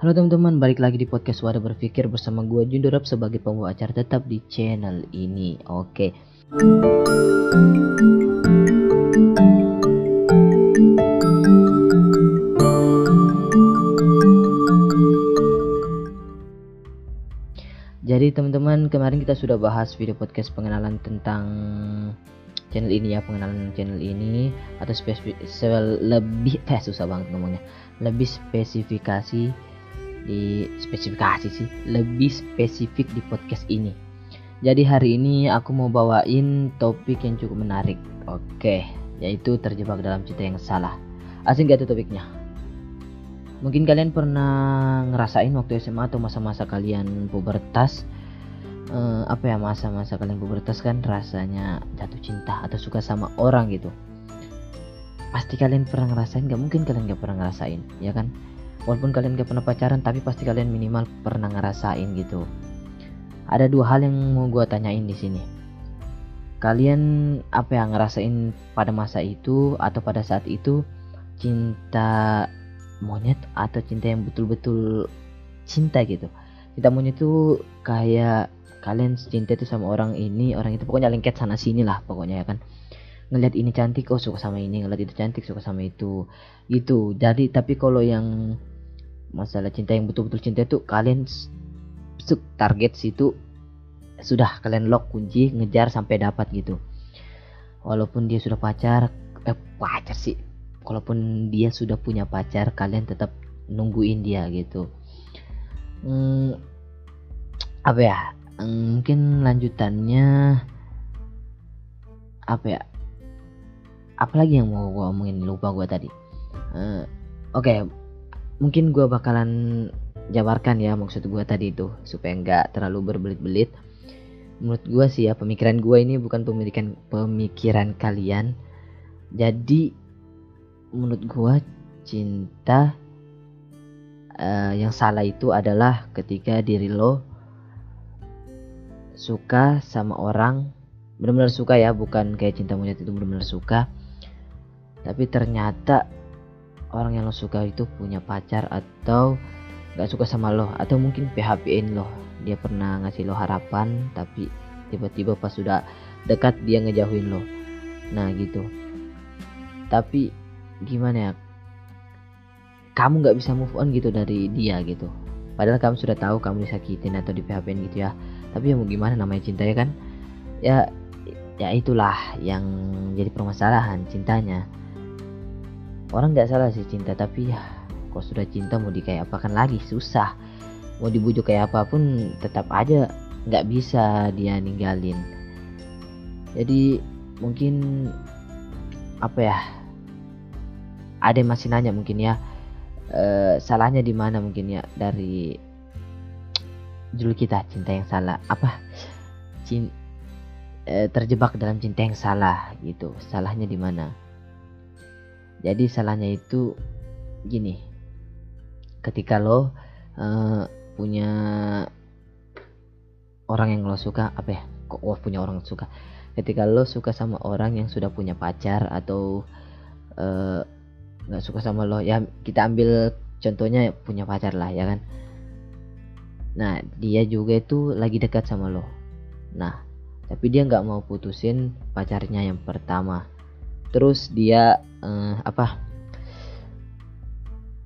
Halo teman-teman, balik lagi di podcast Wadah Berpikir bersama gue Jundorap sebagai pembawa acara tetap di channel ini. Oke. Jadi teman-teman kemarin kita sudah bahas video podcast pengenalan tentang channel ini ya pengenalan channel ini atau spesifik lebih eh susah banget ngomongnya lebih spesifikasi di spesifikasi sih lebih spesifik di podcast ini. Jadi hari ini aku mau bawain topik yang cukup menarik. Oke yaitu terjebak dalam cinta yang salah. Asing gak tuh topiknya? Mungkin kalian pernah ngerasain waktu SMA atau masa-masa kalian pubertas? Uh, apa ya masa-masa kalian pubertas kan rasanya jatuh cinta atau suka sama orang gitu. Pasti kalian pernah ngerasain gak mungkin kalian gak pernah ngerasain ya kan walaupun kalian gak pernah pacaran tapi pasti kalian minimal pernah ngerasain gitu. Ada dua hal yang mau gue tanyain di sini. Kalian apa yang ngerasain pada masa itu atau pada saat itu? Cinta monyet atau cinta yang betul-betul cinta gitu? Cinta monyet itu kayak kalian cinta itu sama orang ini orang itu pokoknya lengket sana sini lah pokoknya ya kan. Ngelihat ini cantik oh suka sama ini. Ngelihat itu cantik suka sama itu. Gitu. Jadi tapi kalau yang masalah cinta yang betul-betul cinta itu kalian target situ sudah kalian lock kunci ngejar sampai dapat gitu. Walaupun dia sudah pacar eh pacar sih. Walaupun dia sudah punya pacar kalian tetap nungguin dia gitu. Hmm, apa ya? Hmm, mungkin lanjutannya apa ya? Apalagi yang mau gue omongin? Lupa gue tadi. Uh, oke. okay, mungkin gue bakalan jabarkan ya maksud gue tadi itu supaya nggak terlalu berbelit-belit. Menurut gue sih ya pemikiran gue ini bukan pemikiran pemikiran kalian. Jadi menurut gue cinta uh, yang salah itu adalah ketika diri lo suka sama orang. Benar-benar suka ya bukan kayak cinta monyet itu benar-benar suka. Tapi ternyata orang yang lo suka itu punya pacar atau gak suka sama lo atau mungkin PHP-in lo. Dia pernah ngasih lo harapan tapi tiba-tiba pas sudah dekat dia ngejauhin lo. Nah gitu. Tapi gimana ya? Kamu nggak bisa move on gitu dari dia gitu. Padahal kamu sudah tahu kamu disakitin atau di PHP gitu ya. Tapi ya mau gimana namanya cinta ya kan? Ya ya itulah yang jadi permasalahan cintanya orang nggak salah sih cinta tapi ya kok sudah cinta mau di kayak apakan lagi? Susah. Mau dibujuk kayak apa pun tetap aja nggak bisa dia ninggalin. Jadi mungkin apa ya ada yang masih nanya mungkin ya. E, salahnya di mana mungkin ya? Dari judul kita cinta yang salah. Apa? Cinta e, terjebak dalam cinta yang salah gitu. Salahnya di mana jadi salahnya itu gini. Ketika lo uh, punya orang yang lo suka apa ya? Kok oh, punya orang suka? Ketika lo suka sama orang yang sudah punya pacar atau eh, nggak uh, suka sama lo ya kita ambil contohnya punya pacar lah ya kan? Nah dia juga itu lagi dekat sama lo. Nah tapi dia nggak mau putusin pacarnya yang pertama. Terus dia uh, apa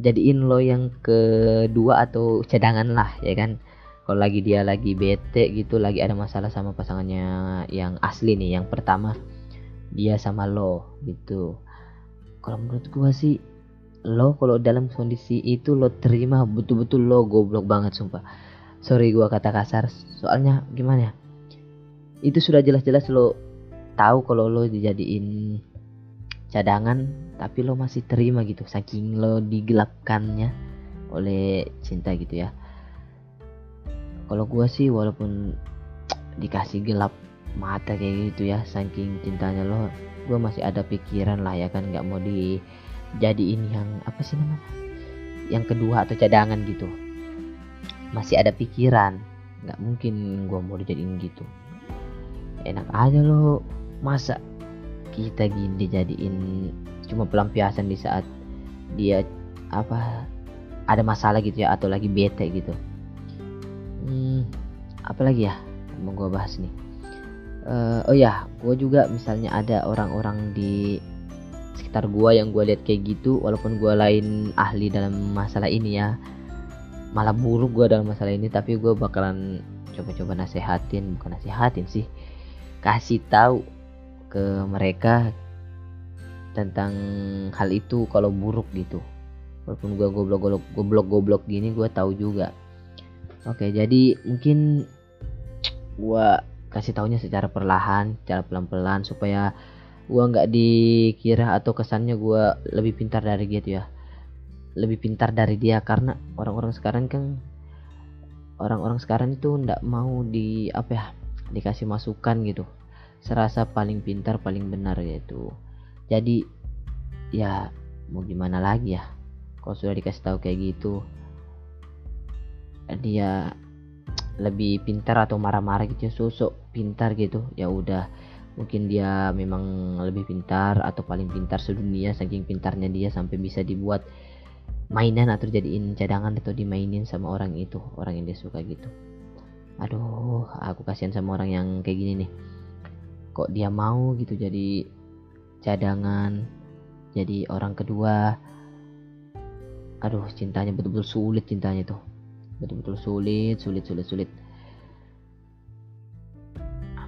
jadiin lo yang kedua atau cadangan lah ya kan? Kalau lagi dia lagi bete gitu lagi ada masalah sama pasangannya yang asli nih yang pertama dia sama lo gitu. Kalau menurut gua sih lo kalau dalam kondisi itu lo terima betul-betul lo goblok banget sumpah. Sorry gua kata kasar soalnya gimana ya? Itu sudah jelas-jelas lo tahu kalau lo dijadiin cadangan tapi lo masih terima gitu saking lo digelapkannya oleh cinta gitu ya. Kalau gue sih walaupun dikasih gelap mata kayak gitu ya saking cintanya lo gue masih ada pikiran lah ya kan nggak mau dijadiin yang apa sih namanya yang kedua atau cadangan gitu. Masih ada pikiran nggak mungkin gue mau dijadiin gitu. Enak aja lo masa kita gini dijadiin cuma pelampiasan di saat dia apa ada masalah gitu ya atau lagi bete gitu. Hmm, apalagi ya mau gue bahas nih. Uh, oh ya gue juga misalnya ada orang-orang di sekitar gue yang gue lihat kayak gitu walaupun gue lain ahli dalam masalah ini ya. Malah buruk gue dalam masalah ini tapi gue bakalan coba-coba nasehatin bukan nasehatin sih kasih tahu ke mereka tentang hal itu kalau buruk gitu. Walaupun gue goblok goblok goblok goblok gini gue tahu juga. Oke jadi mungkin gue kasih taunya secara perlahan secara pelan-pelan supaya gue nggak dikira atau kesannya gue lebih pintar dari gitu ya. Lebih pintar dari dia karena orang-orang sekarang kan orang-orang sekarang itu ndak mau di apa ya dikasih masukan gitu serasa paling pintar paling benar gitu jadi ya mau gimana lagi ya? Kalau sudah dikasih tahu kayak gitu dia lebih pintar atau marah-marah gitu ya sosok pintar gitu ya udah. Mungkin dia memang lebih pintar atau paling pintar sedunia saking pintarnya dia sampai bisa dibuat mainan atau jadiin cadangan atau dimainin sama orang itu orang yang dia suka gitu. Aduh aku kasihan sama orang yang kayak gini nih kok dia mau gitu jadi cadangan jadi orang kedua. Aduh cintanya betul-betul sulit cintanya tuh. Betul-betul sulit sulit sulit sulit.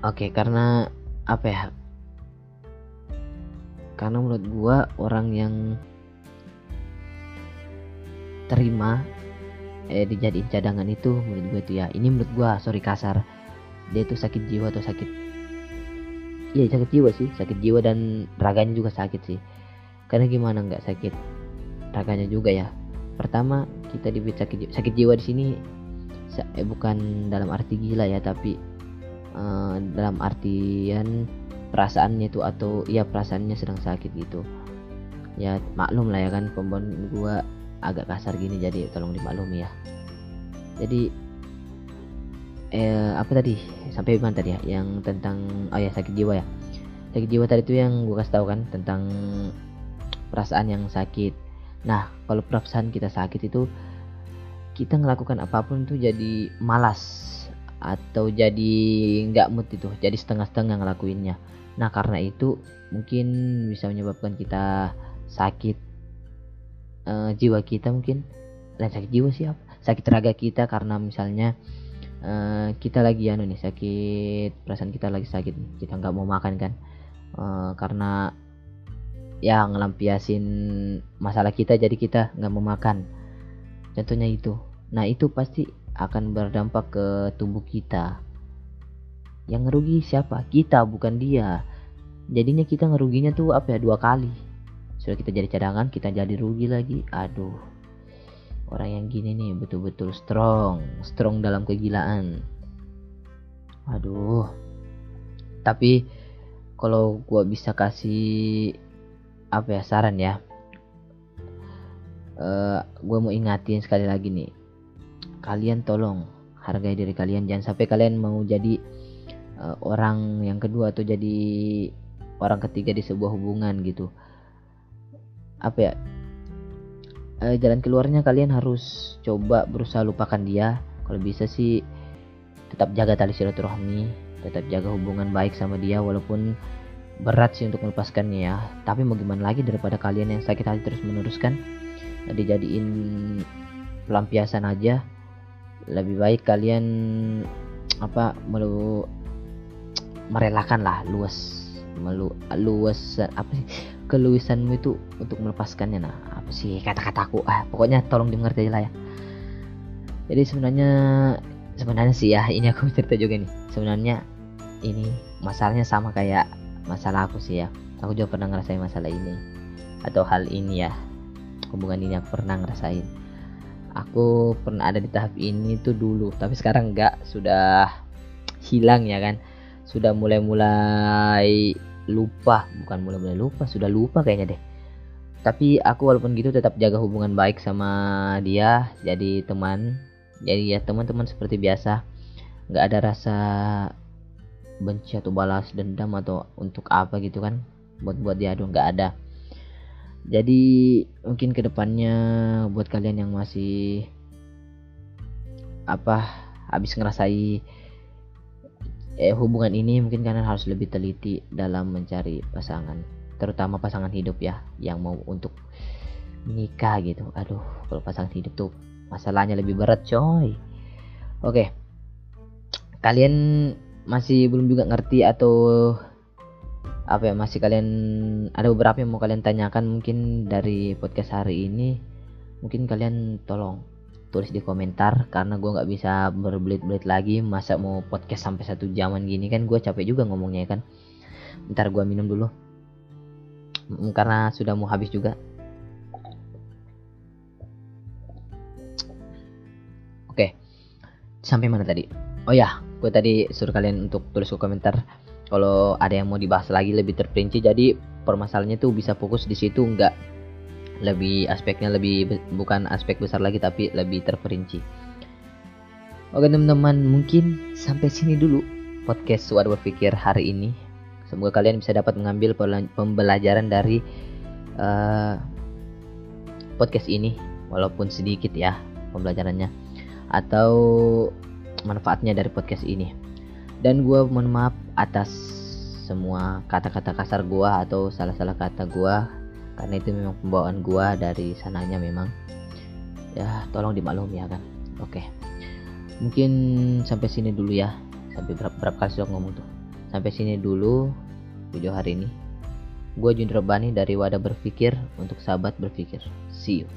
Oke karena apa ya? Karena menurut gua orang yang terima eh dijadiin cadangan itu menurut gue itu ya. Ini menurut gua sorry kasar. Dia tuh sakit jiwa atau sakit iya sakit jiwa sih. Sakit jiwa dan raganya juga sakit sih. Karena gimana nggak sakit raganya juga ya? Pertama kita di sakit jiwa. sakit jiwa di sini eh, bukan dalam arti gila ya tapi uh, dalam artian perasaannya itu atau ya perasaannya sedang sakit gitu. Ya maklum lah ya kan pembon gua agak kasar gini jadi tolong dimaklumi ya. Jadi eh apa tadi? Sampai mana tadi ya? Yang tentang oh ya sakit jiwa ya? Sakit jiwa tadi itu yang gua kasih tahu kan tentang perasaan yang sakit. Nah, kalau perasaan kita sakit itu kita ngelakukan apa pun itu jadi malas atau jadi nggak mood itu, jadi setengah-setengah ngelakuinnya. Nah, karena itu mungkin bisa menyebabkan kita sakit uh, jiwa kita mungkin. Dan sakit jiwa siapa? Sakit raga kita karena misalnya uh, kita lagi anu nih sakit perasaan kita lagi sakit kita nggak mau makan kan? Uh, karena ya ngelampiasin masalah kita jadi kita nggak mau makan. Contohnya itu. Nah itu pasti akan berdampak ke tubuh kita. Yang ngerugi siapa? Kita bukan dia. Jadinya kita ngeruginya tuh apa ya? Dua kali. Sudah kita jadi cadangan kita jadi rugi lagi. Aduh orang yang gini nih betul-betul strong strong dalam kegilaan. Aduh. Tapi kalau gua bisa kasih apa ya saran ya. Uh, eh, gue mau ingatin sekali lagi nih. Kalian tolong hargai diri kalian. Jangan sampai kalian mau jadi uh, orang yang kedua atau jadi orang ketiga di sebuah hubungan gitu. Apa ya uh, jalan keluarnya kalian harus coba berusaha lupakan dia. Kalau bisa sih tetap jaga tali silaturahmi tetap jaga hubungan baik sama dia walaupun berat sih untuk melepaskannya ya. Tapi mau gimana lagi daripada kalian yang sakit hati terus meneruskan dijadiin pelampiasan aja. Lebih baik kalian apa melu merelakan lah luas melu luas apa sih keluasanmu itu untuk melepaskannya. Nah apa sih kata-kataku ah pokoknya tolong dimengerti lah ya. Jadi sebenarnya sebenarnya sih ya ini aku cerita juga nih. Sebenarnya ini masalahnya sama kayak masalah aku sih ya. Aku juga pernah ngerasain masalah ini. Atau hal ini ya. Hubungan ini aku pernah ngerasain. Aku pernah ada di tahap ini tuh dulu tapi sekarang enggak sudah hilang ya kan. Sudah mulai-mulai lupa bukan mulai-mulai lupa sudah lupa kayaknya deh. Tapi aku walaupun gitu tetap jaga hubungan baik sama dia jadi teman. Jadi ya teman-teman seperti biasa. Nggak ada rasa benci atau balas dendam atau untuk apa gitu kan. Buat buat diadu nggak ada. Jadi mungkin ke depannya buat kalian yang masih apa habis ngerasai eh, hubungan ini mungkin kalian harus lebih teliti dalam mencari pasangan terutama pasangan hidup ya yang mau untuk menikah gitu. Aduh kalau pasangan hidup tuh masalahnya lebih berat coy. Oke. Kalian masih belum juga ngerti atau apa ya masih kalian ada beberapa yang mau kalian tanyakan mungkin dari podcast hari ini. Mungkin kalian tolong tulis di komentar karena gue nggak bisa berbelit-belit lagi masa mau podcast sampai satu jaman gini. Kan gue capek juga ngomongnya kan? Ntar gue minum dulu. Karena sudah mau habis juga. Oke. Sampai mana tadi? Oh ya gue tadi suruh kalian untuk tulis ke komentar kalau ada yang mau dibahas lagi lebih terperinci. Jadi permasalahannya tuh bisa fokus di situ nggak lebih aspeknya lebih bukan aspek besar lagi tapi lebih terperinci. Oke teman-teman mungkin sampai sini dulu podcast Suara Berpikir hari ini. Semoga kalian bisa dapat mengambil pembelajaran dari uh, podcast ini walaupun sedikit ya pembelajarannya atau manfaatnya dari podcast ini. Dan gue mohon maaf atas semua kata-kata kasar gue atau salah-salah kata gue karena itu memang pembawaan gue dari sananya memang ya tolong dimaklumi ya kan. Oke. Mungkin sampai sini dulu ya. Sampai berapa, berapa kali sudah ngomong tuh. Sampai sini dulu video hari ini. Gue Jun Bani dari Wadah Berpikir untuk sahabat berpikir. See you